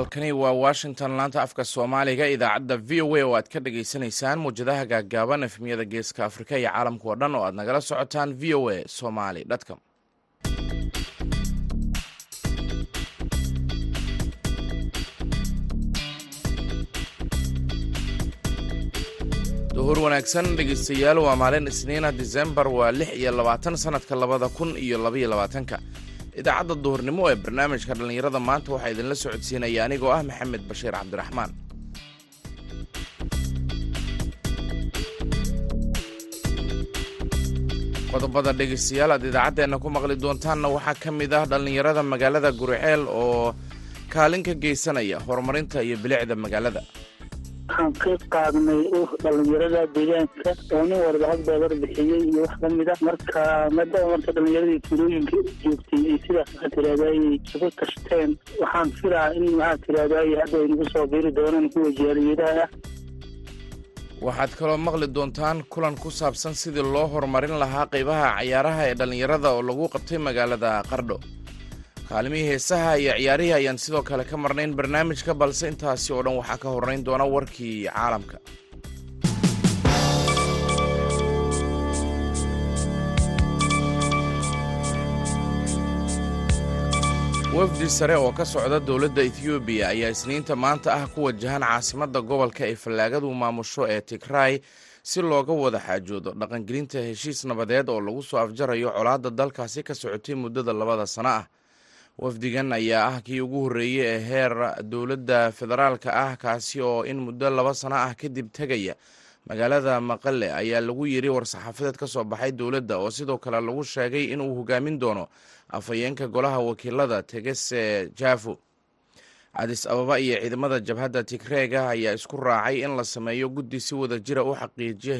halkani waa washington laanta afka soomaaliga idaacadda v o a oo aad ka dhagaysanaysaan muwjadaha gaaggaaban efmiyada geeska afrika iyo caalamka oo dhan oo aad nagala socotaan v o a somali com. Duhur wanaagsan dhegeystayaal waa maalin isniina disembar waa lix iyo labaatan sanadka labada kun iyo labaiyo labaatanka idaacadda duhurnimo ee barnaamijka dhallinyarada maanta waxaa idinla socodsiinaya anigoo ah maxamed bashiir cabdiraxmaan. Qodobada dhegeystayaal aad idaacaddeenna ku maqli doontaanna waxaa ka mid ah dhallinyarada magaalada guriceel oo kaalin ka geysanaya horumarinta iyo bilicda magaalada waxaan ka qaadnay dhalinyarada deegaanka. Oo nin walba hadbeebar bixiyey iyo wax lamida marka maadaama marka dhalinyaradii tuulooyinka joogtay ay sidaas maxaa tirahdaaye isugu tashteen waxaan filaa in maxaa tirahdaaye hadda ay soo biiri doonaan kuwa jaaliyadaha ah waxaad kaloo maqli doontaan kulan ku saabsan sidii loo horumarin lahaa qaybaha cayaaraha ee dhallinyarada oo lagu qabtay magaalada qardho kaalimihii heesaha iyo ciyaarihii ayaan sidoo kale ka marnayn barnaamijka balse intaasi oo dhan waxaa ka horrayn doona warkii caalamka. Wafdi sare oo ka socda dowladda ethoobiya ayaa isniinta maanta ah ku wajahan caasimadda gobolka ay fallaagadu maamusho ee tigray si looga wada xaajoodo dhaqangelinta heshiis nabadeed oo lagu soo afjarayo colaadda dalkaasi ka socotay muddada labada sano ah wafdigan ayaa ah kii ugu horreeyey ee heer dowladda federaalka ah kaasi oo in muddo laba sano ah kadib tegaya magaalada maqale ayaa lagu yiri war-saxaafadeed ka soo baxay dowladda oo sidoo kale lagu sheegay inuu hogaamin doono afhayeenka golaha wakiilada tegese jafo. Cadis ababa iyo ciidamada jabhadda tigreega ayaa isku raacay in la sameeyo guddi si wada jira u xaqiijiya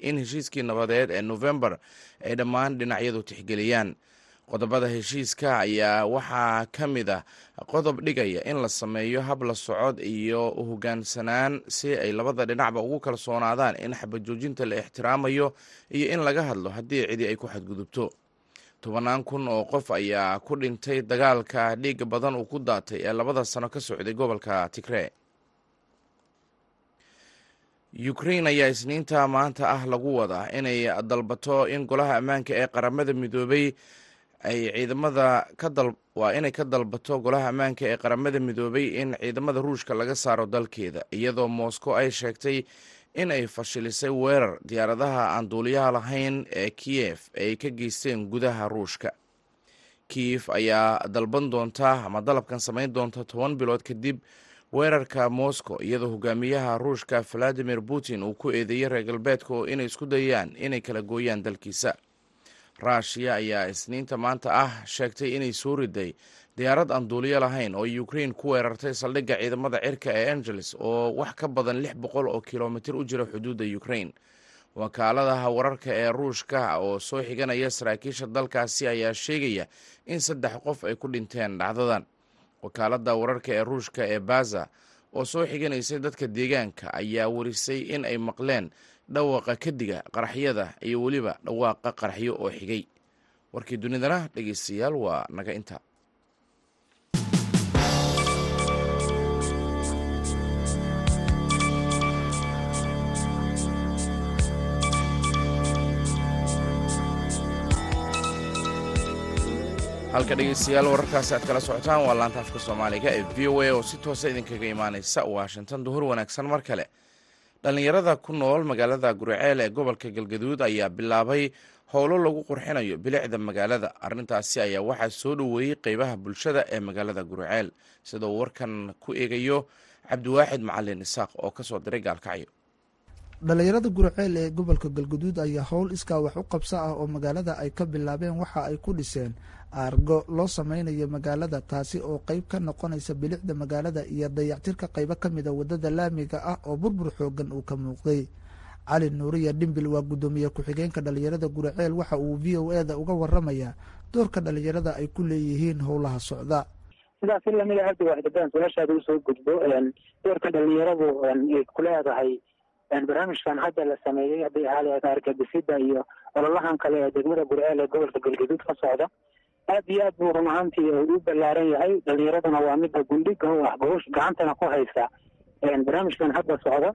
in heshiiskii nabadeed ee nofembar ay dhammaan dhinacyadu tixgeliyaan qodobada heshiiska ayaa waxaa ka mid ah qodob dhigaya in la sameeyo hab la socod iyo hoggaansanaan si ay labada dhinacba ugu kalsoonaadaan in xabajoojinta la ixtiraamayo iyo in laga hadlo haddii cidi ay ku xadgudubto. Tobannaan kun oo qof ayaa ku dhintay dagaalka dhiiga badan uu ku daatay ee labada sano ka socday gobolka tigree ukrain ayaa isniinta maanta ah lagu wadaa inay dalbato in golaha ammaanka ee qaramada midoobay ay ciidamada ka dal waa inay ka dalbato golaha ammaanka ee qaramada midoobay in ciidamada ruushka laga saaro dalkeeda iyadoo moscow ay sheegtay in ay fashilisay weerar diyaaradaha aan duuliyaha lahayn ee kiyef ay ka geysteen gudaha ruushka. Kiyef ayaa dalban doonta ama dalabkan samayn doonta toban bilood kadib weerarka moscow iyadoo hogaamiyaha ruushka valadimir putin uu ku eedeeyey reer galbeedka inay isku dayaan inay kala gooyaan dalkiisa ruushiya ayaa isniinta maanta ah sheegtay inay soo riday diyaarad aan duuliyo lahayn oo ukrain ku weerartay saldhigga ciidamada cirka ee angeles oo wax ka badan lix boqol oo kilomitir u jira xuduudda ukrain wakaaladaha wararka ee ruushka oo soo xiganaya saraakiisha dalkaasi ayaa sheegaya in saddex qof ay ku dhinteen dhacdadan. Wakaaladda wararka ee ruushka ee baza oo soo xiganaysay dadka deegaanka ayaa warisay in ay maqleen dhawaqa kadiga qaraxyada iyo weliba dhawaaqa qaraxyo oo xigay. Warkii dunidana dhegeystayaal waa naga inta halka dhegeystayaal wararkaasi aad kala socotaan waa laanta afka soomaaliga ee v o a oo si toosa idinkaga imaaneysa washington. Duhur wanaagsan mar kale. Dhallinyarada ku nool magaalada guriceel ee gobolka galgaduud ayaa bilaabay howlo lagu qurxinayo bilicda magaalada. Arrintaasi ayaa waxaa soo dhoweeyey qeybaha bulshada ee magaalada guriceel sida uu warkan ku eegayo cabdiwaaxid macalin isaaq oo ka soo diray gaalkacyo dhallinyarada guriceel ee gobolka galguduud ayaa howl iskaa wax u qabso ah oo magaalada ay ka bilaabeen waxa ay ku dhiseen. Aargo loo sameynayo magaalada taasi oo qeyb ka noqonaysa bilicda magaalada iyo dayactirka qeybo ka mida waddada laamiga ah oo burbur xoogan uu ka muuqday. Cali nuuriya dhimbil waa guddoomiye ku-xigeenka dhallinyarada guriceel waxa uu v o e da uga waramayaa doorka dhallinyarada ay ku leeyihiin howlaha socda. Sidaas in lamida hadda waxdadaan su'aashaada u soo gudbo doorka dhalinyaradu ay ku leedahay barnaamijkan hadda la sameeyey hadday ahaaleed arkadisida iyo ololahan kale ee degmada gurceel ee gobolka galgaduud ka socda aad iyo aad buu run ahaantii u ballaaran yahay. Dhalinyaraduna waa midda gundhiga u gacantana ku haysa barnaamijkan hadda socda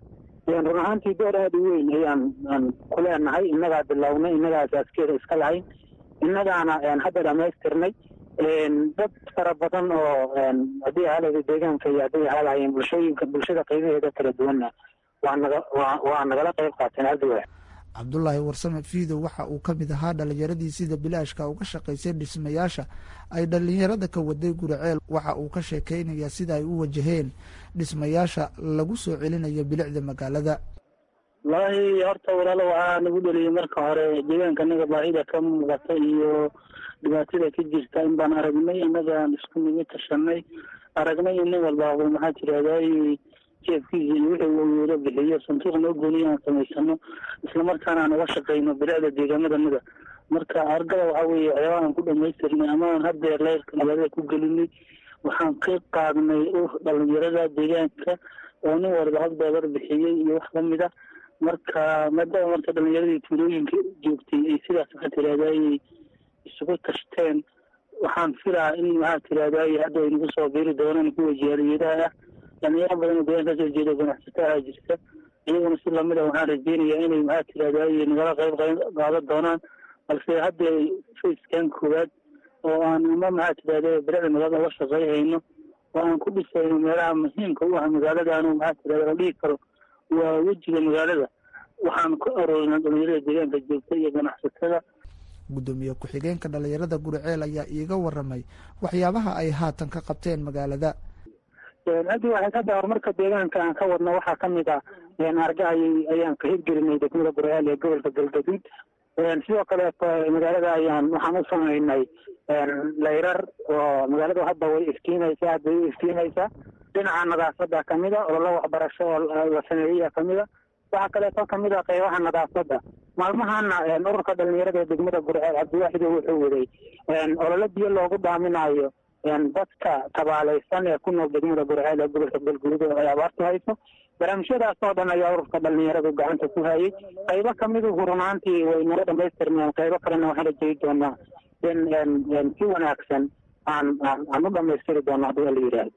run ahaantii door aada u weyn ayaan aan ku leenahay innagaa bilownay innagaa asaaskeeda iska lahayn innagaana hadda dhamaystirnay dad fara badan oo haddii ahalada deegaanka iyo hadday ahaalahayeen bulshooyinka bulshada qaybaheeda kala duwanna waa naga waa nagala qayb qaateen cabdulaahi warsame fiidow waxa uu ka mid ahaa dhalinyaradii sida bilaashka uga shaqaysay dhismayaasha ay dhalinyarada ka waday guriceel waxa uu ka sheekeynayaa sida ay u wajaheen dhismayaasha lagu soo celinayo bilicda magaalada. Wallaahi horta walaalo waxaa nagu dheliyay marka hore deegaanka naga baahida ka muuqata iyo dhibaatada ka jirta in baan aragnay innagaan isku nimi tashanay aragnay in nin walbaaba maxaa tirahday jeefkiisa iyo wixii awoodo bixiyo sanduuq noo gooniyo aan samaysano islamarkaana aan uga shaqeyno bilicda deegaamadanada marka argada waxaa weeye waxyaaba aan ku dhamaystirnay ama aan leyrka magaalada ku gelinay waxaan ka qaadnay dhalinyarada deegaanka oo nin walba hal doolar bixiyey iyo wax la mid a marka maadaama marka dhalinyaradii tuulooyinka joogtay ay sidaas maxaa tirahday isugu tashteen. Waxaan filaa in maxaa tirahday hadda ay nagu soo biiri doonaan kuwa jaaliyadaha ah dhalinyaro badan oo deegaan ka soo jeeda ganacsataha jirta. Iyaguna si la mid a waxaan rajeynayaa inay maxaa tirahday nagala qayb qaadan doonaan. Balse hadda facekan koowaad oo aan ama maxaa tirahday bilicda magaalada uga shaqeyhayno oo aan ku dhisayno meelaha muhiimka u ah magaaladaanu maxaa tirahda la dhihi karo waa wejiga magaalada. Waxaan ku aroorina dhalinyarada deegaanka joogta iyo ganacsatada. Guddoomiye ku-xigeenka dhalinyarada guriceel ayaa iiga waramay waxyaabaha ay haatan ka qabteen magaalada haddii waxay ka daa horumarka deegaanka aan ka wadno waxaa ka mid ah arga ayay ayaan ka hirgelinay degmada guriceel ee gobolka galgaduud sidoo kaleeto magaalada ayaan waxaan u samaynay layrar oo magaalada hadda way iftiimaysaa hadda way iftiimaysaa. Dhinaca nadaafada kamida ololo waxbarasho oo la sameeyeya kamida waxaa kaleeto ka mid a qeybaha nadaafada maalmahana ururka dhalinyarada ee degmada gurceel cabdiwaaxido wuxuu waday ololo biyo loogu dhaaminayo dadka tabaalaysan ee ku nool degmada gurceel ee gobolka galguduud oo ay abaartu hayso. Barnaamijyadaas oo dhan ayaa ururka dhalinyaradu gacanta ku hayay. Qaybo kamiduhu runaantii way nala dhamaystirmeen qaybo kalena waxaan rajey doonaa in si wanaagsan aan aan u dhamaystiri doono haddii la yidhaahdo.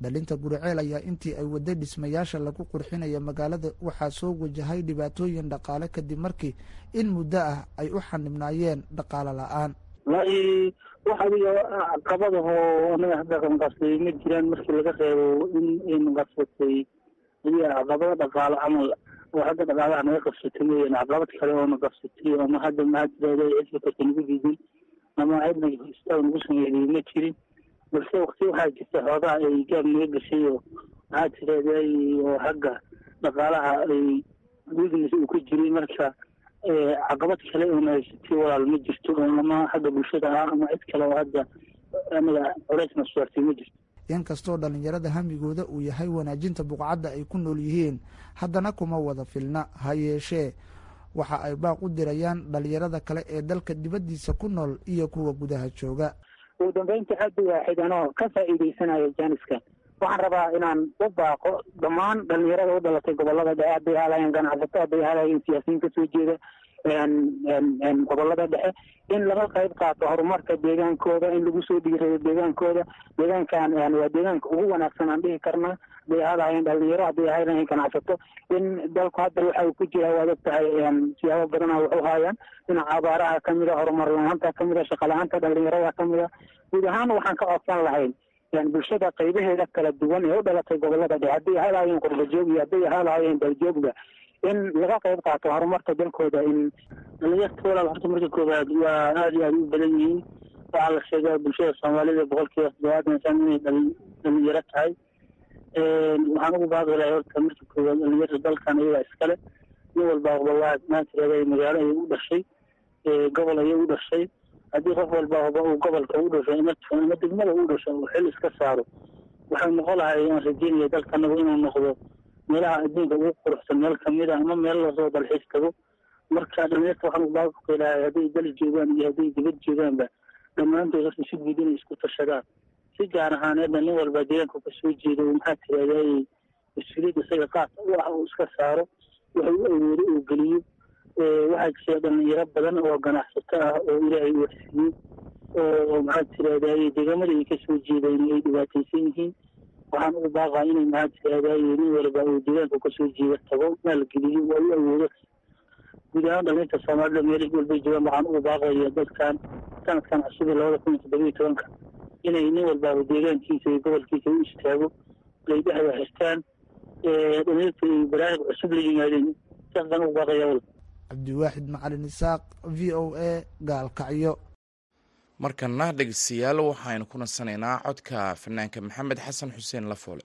Dhalinta guriceel ayaa intii ay waday dhismayaasha lagu qurxinaya magaalada waxaa soo wajahay dhibaatooyin dhaqaale kadib markii in muddo ah ay u xanibnaayeen dhaqaale la'aan wallaahi wax adiga caqabadaho anaga hadda qanqasay ma jiraan markii laga reebo in in qabsatay adiga caqabado dhaqaale camal oo hadda dhaqaalaha naga qabsatay mooyaan caqabad kale oo na qabsatay ama hadda maxaa cidka karta nagu diidin ama cidna istaag nagu sameeyay ma jirin. Balse wakti waxaa jirta xoogaha ay gaab naga gashay oo maxaa tirahday oo xagga dhaqaalaha ay weakness uu ka jiray marka caqabad kale haysatay walaal ma jirto ama xagga bulshada ah ama cid kale oo hadda anaga culeysna saartay ma jirto. Inkastoo dhalinyarada hamigooda uu yahay wanaajinta buqcadda ay ku nool yihiin haddana kuma wada filna ha yeeshee. Waxa ay baaq u dirayaan dhalinyarada kale ee dalka dibaddiisa ku nool iyo kuwa gudaha jooga. Ugu dambeynta hadda waaxid anoo ka faa'iideysanayo jaaniska waxaan rabaa inaan u baaqo dhammaan dhalinyarada u dhalatay gobollada dhexe. Hadday ahalayeen ganacsato hadday ahalayeen siyaasiyiin ka soo jeeda gobollada dhexe in laga qayb qaato horumarka deegaankooda in lagu soo dhiirado deegaankooda. Deegaankan waa deegaanka ugu wanaagsan aan dhihi karnaa. Hadday ahalayeen dhalinyaro hadday ahalayeen ganacsato in dalku hadda waxa uu ku jira waad og tahay siyaabo badana waxu haayaan. Dhinaca abaaraha kamida horumar la'aanta kamida shaqa la'aanta dhalinyarada kamida guud ahaan waxaan ka codsan lahayn bulshada qaybaheeda kala duwan ee u dhalatay gobollada dhexe. Hadday ahaalaayeen qurbajoog iyo hadday ahaalaayeen daljoogba in laga qayb qaato horumarka dalkooda in dhalinyarta walaal horta marka koowaad waa aada iyo aada u badan yihiin. Waxaa la sheegaa bulshada soomaalida boqolkiiba toddobaatan shan inay dhalinyaro tahay. Waxaan ugu baaqi lahay horta marka koowaad dhalinyarta dalkan iyagaa iskale nin walbaaba waa maantirada magaalo ayay u dhashay. Gobol ayay u dhashay haddii qof walbaaba uu gobolka u dhasho ama degmada u dhasho uu xil iska saaro waxay noqon lahay aan rajeynaya dalkanagu inuu noqdo meelaha adduunka ugu quruxsan meel ka mid a ama meel la soo dalxiis tago. Marka dhalinyarta waxaan ubaaqlahay hadday dal joogaan iyo hadday dibad joogaanba dhammaantood horta si guud inay isku tashadaan si gaar ahaaneedna nin walba deegaanka ka soo jeedo maxaa tirahday mas'uuliyadda isaga qaadka u ah uu iska saaro waxa u awoodo uu geliyo waxaa jira dhalinyaro badan oo ganacsato ah oo ilaahay uu oo maxaa tirahdaye deegaamada ka soo jeedeen ay dhibaataysan yihiin. Waxaan ugu baaqaa inay maxaa tirahdaye nin walba uu deegaanka ka soo jeeda tago maalgeliyo waa u awoodo. Guud ahaan soomaalida meel walbay joogaan waxaan ugu baaqaya dadkan sanadkan cusub labada kun iyo toddobiyo tobanka inay nin walba deegaankiisa iyo gobolkiisa u istaago ay dhexda xirtaan dhalinyarta ay baraarug cusub la yimaadeen. Saas baan ugu baaqaya wal cabdiwaaxid macalin isaaq v o a gaalkacyo. Markana dhegeystayaal waxaynu ku nasanaynaa codka fanaanka maxamed xasan xuseen lafoole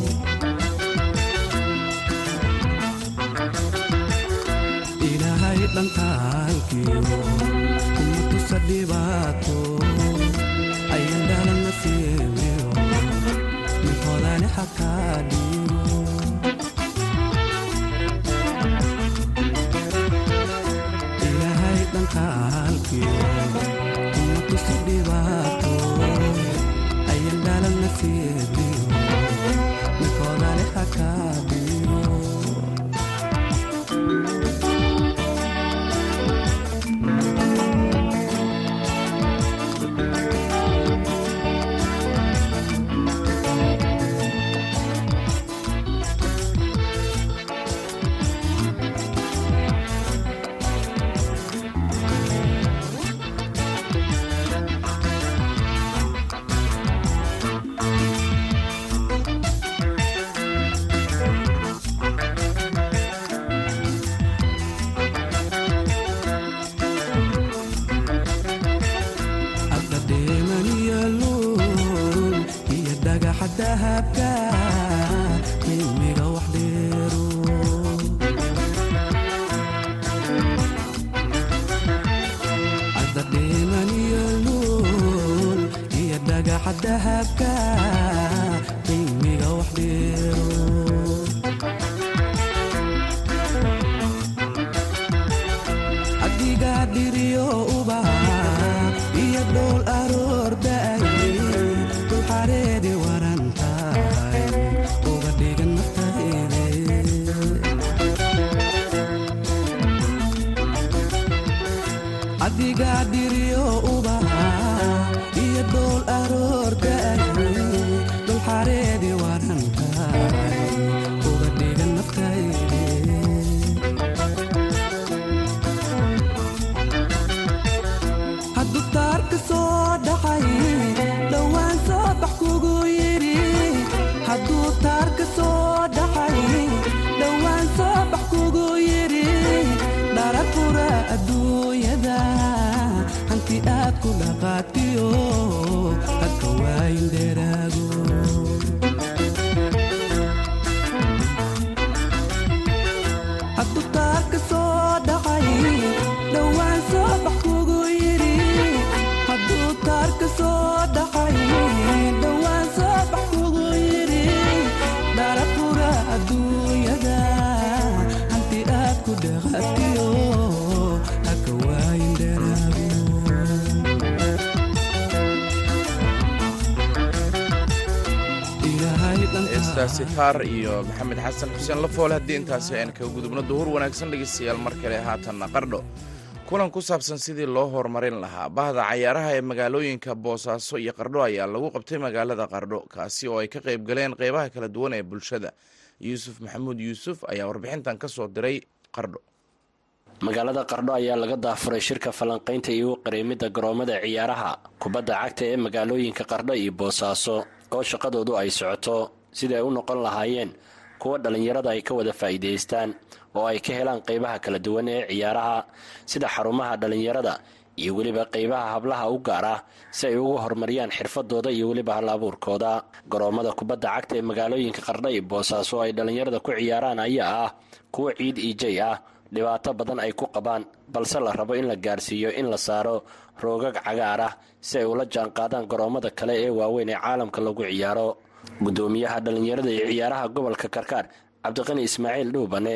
dhantaalkiyo kuma tusa dhibaato ayan dhalana siimeyo minkoodani xataa dhiibo ilaahay dhantaalkiyo kuma tusa dhibaato ayan dhalana siimeyo minkoodani xataa dhagaxa dahabka qiimiga wax dhiro waqti aad ku dheeraago heestaasi taar iyo maxamed xasan xuseen lafoole haddii intaasi aynu kaga gudubno duhur wanaagsan dhegeystayaal mar kale haatanna qardho. Kulan ku saabsan sidii loo horumarin lahaa bahda cayaaraha ee magaalooyinka boosaaso iyo qardho ayaa lagu qabtay magaalada qardho kaasi oo ay ka qayb galeen qeybaha kala duwan ee bulshada. Yuusuf maxamuud yuusuf ayaa warbixintan ka soo diray qardho. Magaalada qardho ayaa laga daafuray shirka falanqaynta iyo qareemidda garoomada ciyaaraha kubadda cagta ee magaalooyinka qardho iyo boosaaso oo shaqadoodu ay socoto sidai ay u noqon lahaayeen kuwa dhallinyarada ay ka wada faa'iidaystaan oo ay ka helaan qeybaha kala duwan ee ciyaaraha sida xarumaha dhallinyarada iyo weliba qeybaha hablaha u gaar ah si ay ugu horumariyaan xirfadooda iyo weliba hal abuurkooda. Garoomada kubadda cagta ee magaalooyinka qardho iyo boosaaso oo ay dhallinyarada ku ciyaaraan ayaa ah kuwa ciid ijay ah. Dhibaato badan ay ku qabaan balse la rabo in la gaarsiiyo in la saaro roogag cagaar ah si ay ula jaanqaadaan garoomada kale ee waaweyn ee caalamka lagu ciyaaro gudoomiyaha dhallinyarada iyo ciyaaraha gobolka karkaar cabdiqani ismaaciil dhuubane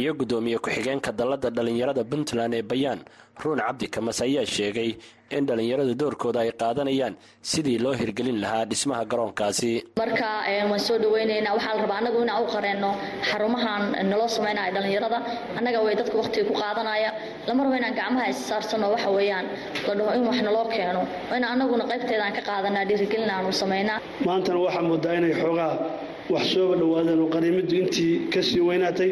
iyo gudoomiye ku-xigeenka dallada dhallinyarada puntland ee bayaan ruun cabdi kamas ayaa sheegay in dhallinyaradu doorkooda ay qaadanayaan sidii loo hirgelin lahaa dhismaha garoonkaasi. Marka waan soo dhaweynaynaa waxaa la rabaa annagu inaan u qareenno xarumahan naloo samaynaya dhallinyarada. Annaga way dadka wakhtiga ku qaadanaya. Lama rabo inaan gacmaha issaarsanno waxa weeyaan. La dhaho in wax naloo keeno. In annaguna qaybteedaan ka qaadanaa dhiirigelin aanu samaynaa maantana waxaa moodaa inay xoogaa wax sooba dhowaadeen oo qaniimadu intii ka sii weynaatay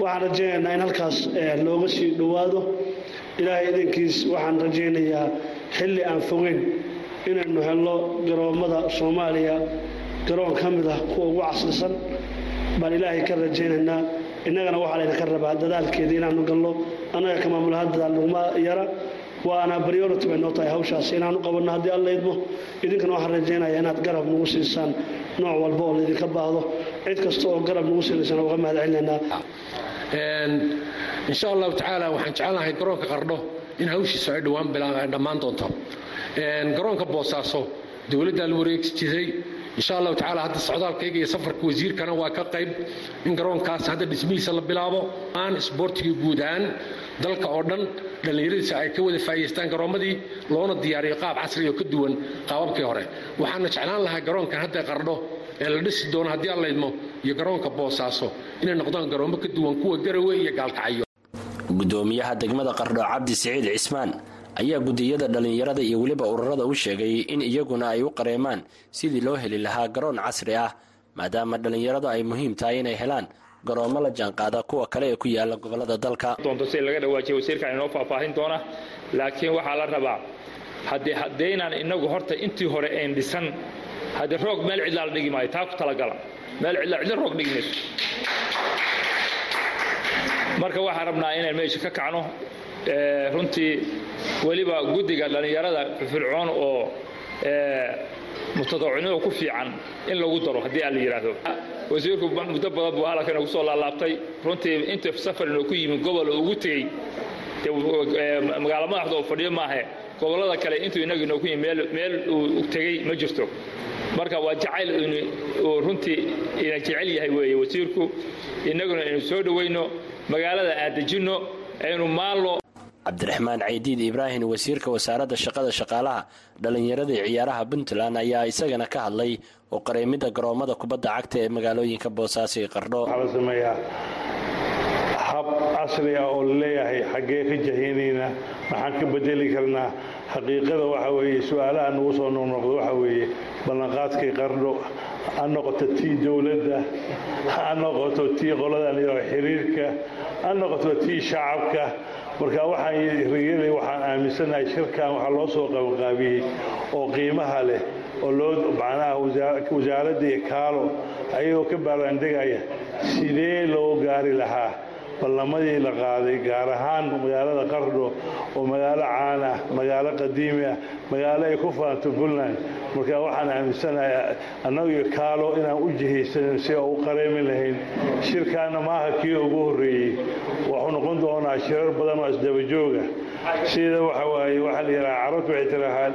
waxaan rajaynaynaa in halkaas looga sii dhowaado. Ilaahay idankiis waxaan rajaynayaa xilli aan fogeyn inaynu helno garoommada soomaaliya. Garoon ka mid ah kuwa ugu casrisan baan ilaahay ka rajaynaynaa. Innagana waxaa laydinka rabaa dadaalkeeda inaanu galno. Annaga ka maamulahaan dadaal nuguma yara. Waana briority bay noo tahay hawshaas inaanu qabanno haddii alla idmo. Idinkana waxaan rajaynayaa inaad garab nagu siisaan. Nooc walba oo laydinka baahdo. Cid kasta oo garab nagu siinaysana uga mahad insha allahu tacaala waxaan jecelnahay garoonka qardho in hawshiisu ay dhowaan dhammaan doonto. Garoonka boosaaso dowladdaa la wareegi jiray insha allahu tacaala hadda socdaalkayga iyo safarka wasiirkana waa ka qayb in garoonkaas hadda dhismihiisa la bilaabo aan isboortiga guud dalka oo dhan dhallinyaradiisa ay ka wada faa'idaystaan garoommadii loona diyaariyo qaab casri oo ka duwan qaababkii hore. Waxaana jeclaan lahaa garoonkan hadda qardho ee la dhisi doono haddii aan laydmo iyo garoonka boosaaso inay noqdaan garoommo ka duwan kuwa garawe iyo gaalkacyo gudoomiyaha degmada qardho cabdi siciid cismaan ayaa gudiyada dhallinyarada iyo weliba ururada u sheegay in iyaguna ay u qareemaan sidii loo heli lahaa garoon casri ah maadaama dhallinyaradu ay muhiim tahay inay helaan garoommo la jaanqaada kuwa kale ee ku yaalla gobollada dalka. Doonto si laga dhawaajiya wasiirkan inoo faahfaahin doona laakiin waxaa la rabaa haddee haddaynaan inagu horta intii hore ayn dhisan haddee roog meel cidlaa la dhigi maayo taa ku talagala meel cidlaa cidla roog dhigi mayso. Marka waxaan rabnaa inaan meesha ka kacno runtii weliba guddiga dhallinyarada firfircoon oo mutadawacnimo ku fiican in lagu daro haddii aan la yidhaahdo wasiirku muddo badan buu halkan ugu soo laalaabtay runtii inta safar inuu ku yimi gobol oo ugu tegey. Magaalo madaxda oo fadhiyo maahe gobollada kale intuu inagu inoo ku yimi meel uu tegey ma jirto marka waa jacayl uu runtii ina jecel yahay weeye wasiirku. Innaguna aynu soo dhowayno magaalada aan dejinno aynu maallo cabdiraxmaan caydiid ibraahim wasiirka wasaaradda shaqada shaqaalaha dhallinyarada iyo ciyaaraha puntland ayaa isagana ka hadlay oo qareemidda garoommada kubadda cagta ee magaalooyinka boosaaso iyo qardho. Waxaa la sameeyaa hab casri ah oo la leeyahay xaggee ka jahiynayna maxaan ka bedeli karnaa xaqiiqada waxa weeye su'aalaha nagu soo noqnoqdo waxa weeye ballanqaadkii qardho ha noqoto tii dowladda ha noqoto tii qoladan iyo xiriirka ha noqoto tii shacabka. Marka waxaan waxaan aaminsanahay shirkan waxaa loo soo qabanqaabiyey oo qiimaha leh oo loo macnaha wasaaradda iyo kaalo ayagoo ka baaraandegaya sidee loo gaari lahaa ballamadii la qaaday gaar ahaan magaalada qardho oo magaalo caan ah magaalo qadiimi ah magaalo ay ku faanto puntland marka waxaan aaminsanahay annagu iyo kaalo inaan u jihaysanin si oo u qareemi lahayn shirkaana maaha kii ugu horreeyey. Wuxuu noqon doonaa shirar badan oo isdabajooga sida waxa waaye waxaa la yidhaha carabtu waxay tirahaa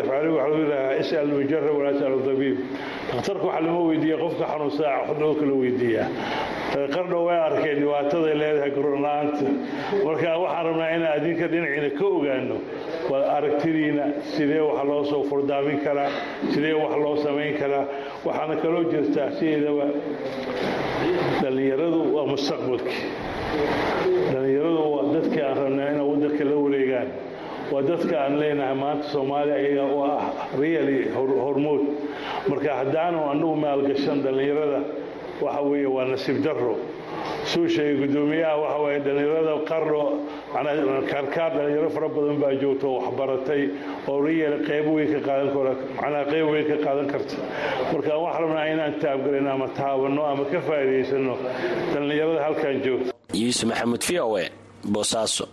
afcaaligu waxaa lagu yidhahaa is'al mujarab walaa tas'al dabiib. Dhakhtarka waxa lama weydiiya qofka xanuunsaa loo kala weydiiyaa qardho way arkeen dhibaataday leedahay koronla'aanta marka waxaan rabnaa inaan adinka dhinaciina ka ogaano aragtidiina sidee wax loo soo furdaamin karaa sidee wax loo samayn karaa? Waxaana kaloo jirtaa sideedaba dhallinyaradu waa mustaqbalki dhallinyaradu waa dadkii aan rabnaa inay waddanka la wareegaan. Waa dadka aan leenahay maanta soomaaliya ayaga oo ah really hormood. Marka haddaanu annagu maalgashan dhallinyarada waxa weeye waa nasiib darro suu sheegay guddoomiyaha waxa waaye dhallinyarada qarno kaarkaar dhallinyaro fara badan baa joogta oo waxbaratay oo riyal qayb weyn ka qaadan kara macnaha qayb weyn ka qaadan karta. Marka waxaan rabnaa inaan taabgalino ama taabanno ama ka faa'iidaysano dhallinyarada halkan joogta yuusuf maxamuud v o e boosaaso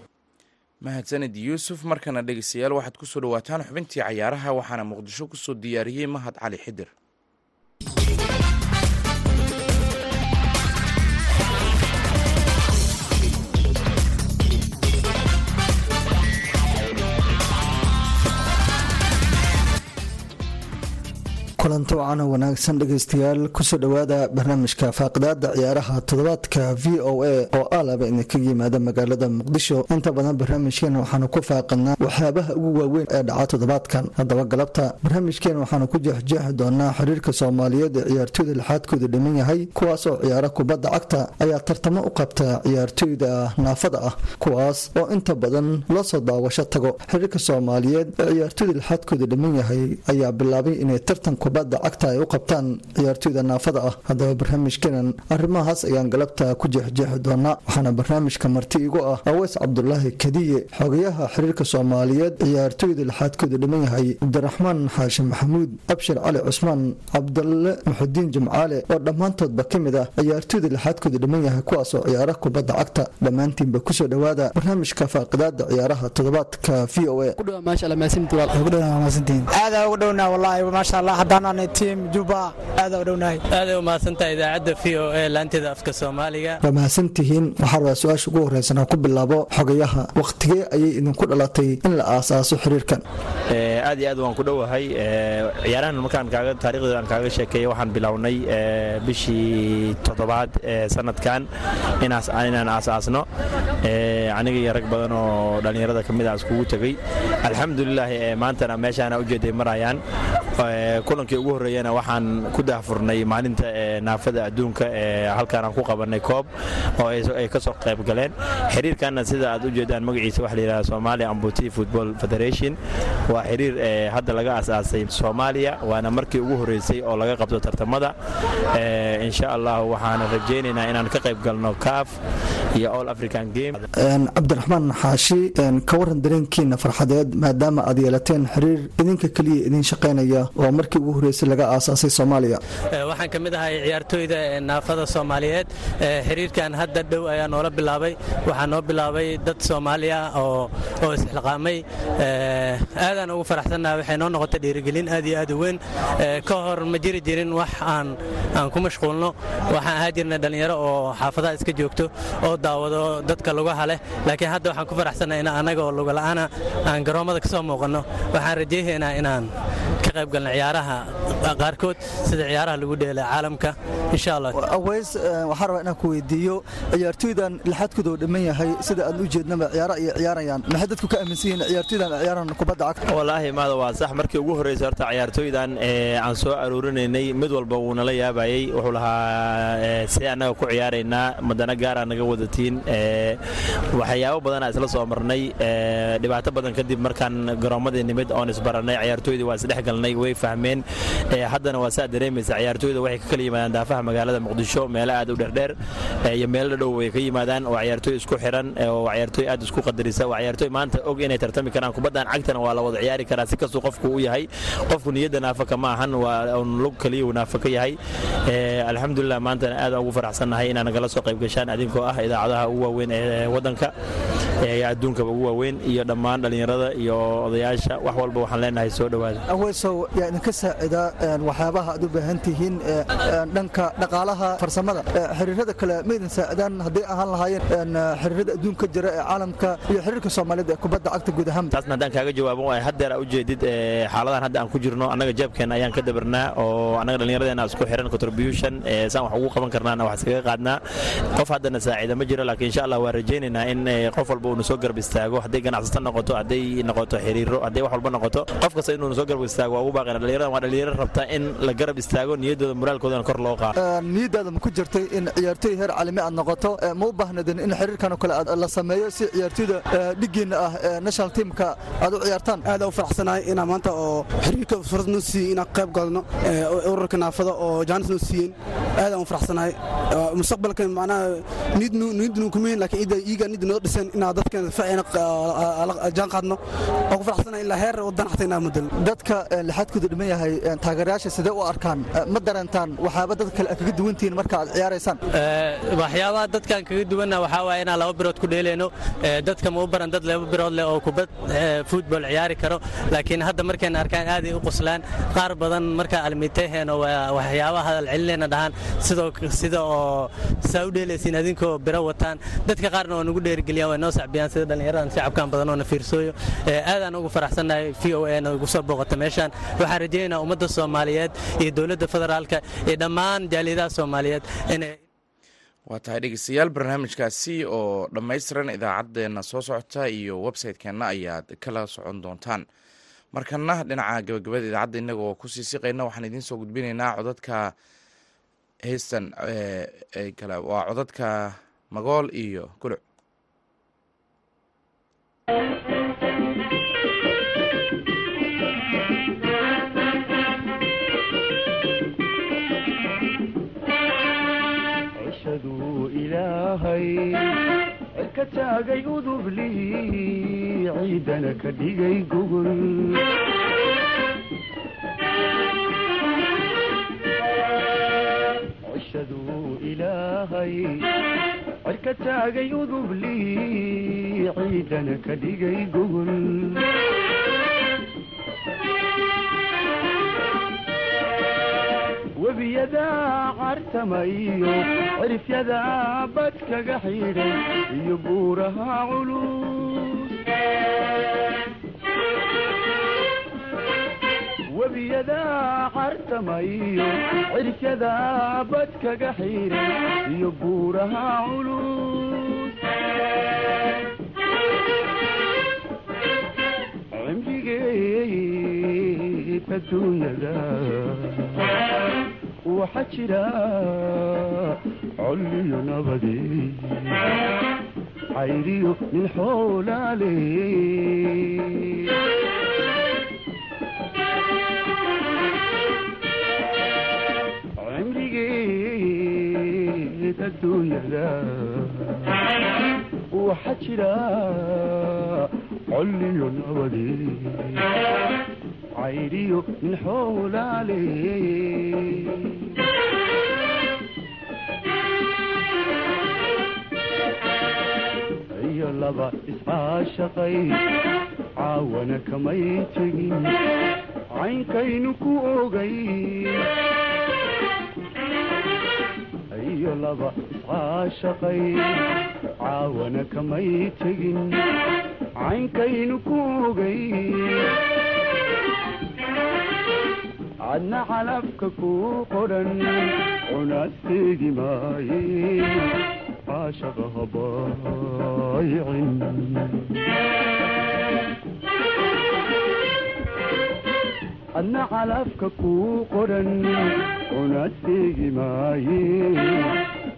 mahadsanid yuusuf markana dhegeystayaal waxaad ku soo dhowaataan xubintii cayaaraha waxaana muqdisho ku soo diyaariyey mahad cali xidir kulanti wacan wanaagsan dhegaystayaal ku soo dhowaada barnaamijka faaqidaada ciyaaraha toddobaadka v o a oo aalaba idinka yimaada magaalada muqdisho. Inta badan barnaamijkeena waxaanu ku faaqidnaa waxyaabaha ugu waaweyn ee dhaca toddobaadkan. Haddaba galabta barnaamijkeena waxaanu ku jeexjeexi doonaa xiriirka soomaaliyeed ee ciyaartooyda lixaadkooda dhiman yahay kuwaas oo ciyaara kubadda cagta ayaa tartamo u qabta ciyaartooyda naafada ah kuwaas oo inta badan loo soo daawasho tago. Xiriirka soomaaliyeed ee ciyaartooyda lixaadkooda dhiman yahay ayaa bilaabay inay tartan kubadda cagta ay u qabtaan ciyaartooyda naafada ah. Haddaba barnaamijkeenan arrimahaas ayaan galabta ku jeexjeexi doonaa waxaana barnaamijka marti igu ah aweys cabdulaahi kadiye xogayaha xiriirka soomaaliyeed ciyaartooyda lixaadkooda dhiman yahay cabdiraxmaan xaashi maxamuud abshir cali cusmaan cabdalle muxudiin jimcaale oo dhammaantoodba ka mid ah ciyaartooyda lixaadkooda dhiman yahay kuwaas oo ciyaara kubadda cagta. Dhammaantiinba ku soo dhowaada barnaamijka faaqidaada ciyaaraha toddobaadka v o aaday u mahadsantaha idaacadda v o e laanteeda afka soomaaliga. Waa mahadsantihiin waxaa rabaa su'aasha ugu horreysanaa ku bilaabo xogayaha wakhtigee ayay idinku dhalatay in la aasaaso xiriirkan aad iyo aad waan ku dhowahay. Ciyaarahan markaan kaaga taarikhdeeda aan kaaga sheekeeyey waxaan bilownay bishii toddobaad ee sanadkan inaan aasaasno. Aniga iyo rag badan oo dhallinyarada ka mid ah iskugu tegey alxamdulilah maantana meeshaana ujeeday marayaan. Kulankii ugu horreeyana waxaan ku daahfurnay maalinta naafada adduunka ee halkaanaan ku qabannay koob oo ay ka soo qayb galeen. Xiriirkanna sida aad u jeedaan magaciisa waxa layidhahda somalia ambuti football federation. Waa xiriir hadda laga asaasay soomaaliya waana markii ugu horreysay oo laga qabto tartamada. Insha allah waxaana rajaynaynaa inaan ka qayb galno kaaf iyo all african game cabdiraxmaan xaashi ka waran dareenkiina farxadeed maadaama aad yeelateen xiriir idinka keliya idin shaqaynaya oo markii ugu horreysay laga aasaasay soomaaliya. Waxaan ka mid ahay ciyaartooyda naafada soomaaliyeed. Xiriirkan hadda dhow ayaa noola bilaabay. Waxaa noo bilaabay dad soomaaliya oo isxilqaamay aadaan ugu faraxsannaha waxay noo noqotay dhiirigelin aad iyo aad u weyn. Ka hor ma jiri jirin wax aan ku mashquulno. Waxaan ahaa jirnay dhallinyaro oo xaafadaha iska joogto oo daawado dadka lugaha leh. Laakiin hadda waxaan ku faraxsannaha in annaga oo lugala'aana aan garoommada ka soo muuqanno. Waxaan rajayhaynaa inaan ka qayb galno ciyaaraha qaarkood sida ciyaaraha lagu dheela caalamka insha allah aweys waxaan rabaa inaan ku weydiiyo ciyaartooydan lixaadkooda oo dhamman yahay sida aan u jeednaba ciyaaro ayay ciyaarayaan. Maxay dadku ka aaminsan yihiin ciyaartooydan ciyaaran kubadda cagta maada waa sax. Markii ugu horreysay horta ciyaartooydan aan soo aruurinaynay mid walba wuu nala yaabayey wuxuu lahaa see annaga ku ciyaaraynaa madana gaaraa naga wadatiin waxyaabo badanaa isla soo marnay. Dhibaato badan kadib markaan garoommadii nimid oon isbarannay ciyaartooydii waa isdhex galnay way fahmeen. Haddana waa saa dareemaysa ciyaartooyda waxay ka yimaadaan daafaha magaalada muqdisho meelo aad u dherdheer iyo meelo dhow way ka yimaadaan. Waa ciyaartooy isku xiran waa ciyaartooy aad isku qadarisa waa ciyaartooy maanta og inay tartami karaan. Kubaddan cagtana waa la wada ciyaari karaa si kastuu qofku u yahay qofku niyadda naafaka ma ahan waa un lug kaliya uu naafaka yahay. Alxamdulilah maantana aad ugu faraxsannahay inaan nagala soo qayb gashaan adinkoo ah idaacadaha ugu waaweyn ee waddanka adduunkaba ugu waaweyn iyo dhammaan dhallinyarada iyo odayaasha. Wax walba waxaan leenahay soo dhowaada aweysow yaa idinka saacida waxyaabaha aad u baahan tihiin dhanka dhaqaalaha farsamada xiriirada kale ma idin saacidaan hadday ahaan lahaayeen xiriirada adduunka jira ee caalamka iyo xiriirka soomaaliyeed ee kubadda cagta guud ahaan taasna haddaan kaaga jawaabo waa haddeer u jeedid xaaladan hadda aan ku jirno annaga jeebkeenna ayaan ka dabarnaa oo annaga dhallinyaradeenna isku xiran contribution saan wax ugu qaban karnaana wax iskaga qaadnaa qof haddana saacida ma jiro laakiin insha allah waan rajaynaynaa in qof walba uuna soo garab istaago hadday ganacsato noqoto hadday noqoto xiriiro hadday wax walba noqoto qof kasta inuuna soo garab istaago waa ugu baaqina dhallinyaradan waa dhalinyaro rabta in la garab istaago niyaddooda moraalkoodana kor loo qaado. Niyaddaada ma ku jirtay in ciyaartooy heer caalami aad noqoto? Ma u baahnadin in xiriirkan oo kale la sameeyo si ciyaartooyda dhiggiinna ah national teamka aad u ciyaartaan? Aad u faraxsanahay inaan maanta oo xiriirka fursad noo siiyey inaan qayb galno ururka naafada oo jaanis noo siiyeen aad aan u faraxsanahay mustaqbalka macnaha niyadnu kumayn laakiin ida iiga niyadda noo dhisan inaan dadkeena ficina jaan qaadno. Oo ku faraxsanahay ilaa heer wadan xataa inaan mudal dadka lixaadkooda dhiman yahay taageerayaasha sidee u arkaan ma dareentaan waxyaaba dadka kale aad kaga duwantihiin marka aad ciyaaraysaan? Waxyaabaha dadkan kaga duwanna waxaa waaya inaan laba birood ku dheeleyno. Dadka ma u baran dad laba birood leh oo kubad futbol ciyaari karo laakiin hadda markayna arkaan aaday u qoslaan qaar badan markaa almiteheeno waxyaabaha hadal celinayna dhahaan sida oo saa u dheelaysiin adinkoo biro wataan. Dadka qaarna oo nagu dheerigeliyaan way noo sacbiyaan sida dhallinyaradan shacabkan badan oo na fiirsooyo aadaan ugu faraxsannahay v o a na soo booqata meeshaan. Waxaan rajaynaynaa ummadda soomaaliyeed iyo dowladda federaalka iyo dhammaan jaaliyadaha soomaaliyeed inay waa tahay dhegeystayaal barnaamijkaasi oo dhammaystiran idaacaddeenna soo socota iyo website-keenna ayaad kala socon doontaan markana dhinaca gabagabada idaacadda inagoo ku sii siqayna waxaan idiin soo gudbinaynaa codadka heystan kale waa codadka magool iyo guluc ka taagay udublii ciidana ka dhigay gogol ciidana ka dhigay gogol webiyadaa cartamayo cirifyadaa badkaga xidhay iyo buuraha culus webiyadaa cartamayo cirifyadaa badkaga xidhay iyo buuraha culus cimrigeed adduunyada waxaa jira colliyo nabadi cayriyo nin xoolaale waxaa jira colliyo nabadi cayriyo nin xoolaale iyo laba iscaashaqay caawana kamay tegin caynkaynu ku ogay laba iscaashaqay caawana kamay tegin caynkaynu ku ogay adna calabka ku qodhan cunasteegi maaye caashaqa habaayicin adna calabka ku qodhan cunasteegi maaye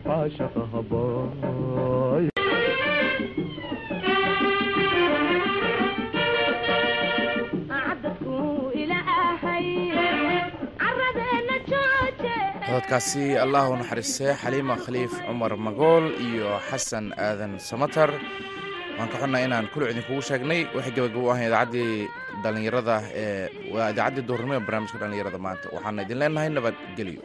caashaqa habaay cododkaasi allah u naxariistee xaliima khaliif cumar magool iyo xasan aadan samatar. Waan ka xunnahay inaan kuluc idinkugu sheegnay. Waxay gabagabo ahayn idaacaddii dhallinyarada ee waa idaacaddii duurnimo ee barnaamijka dhallinyarada maanta. Waxaana idin leenahay nabadgelyo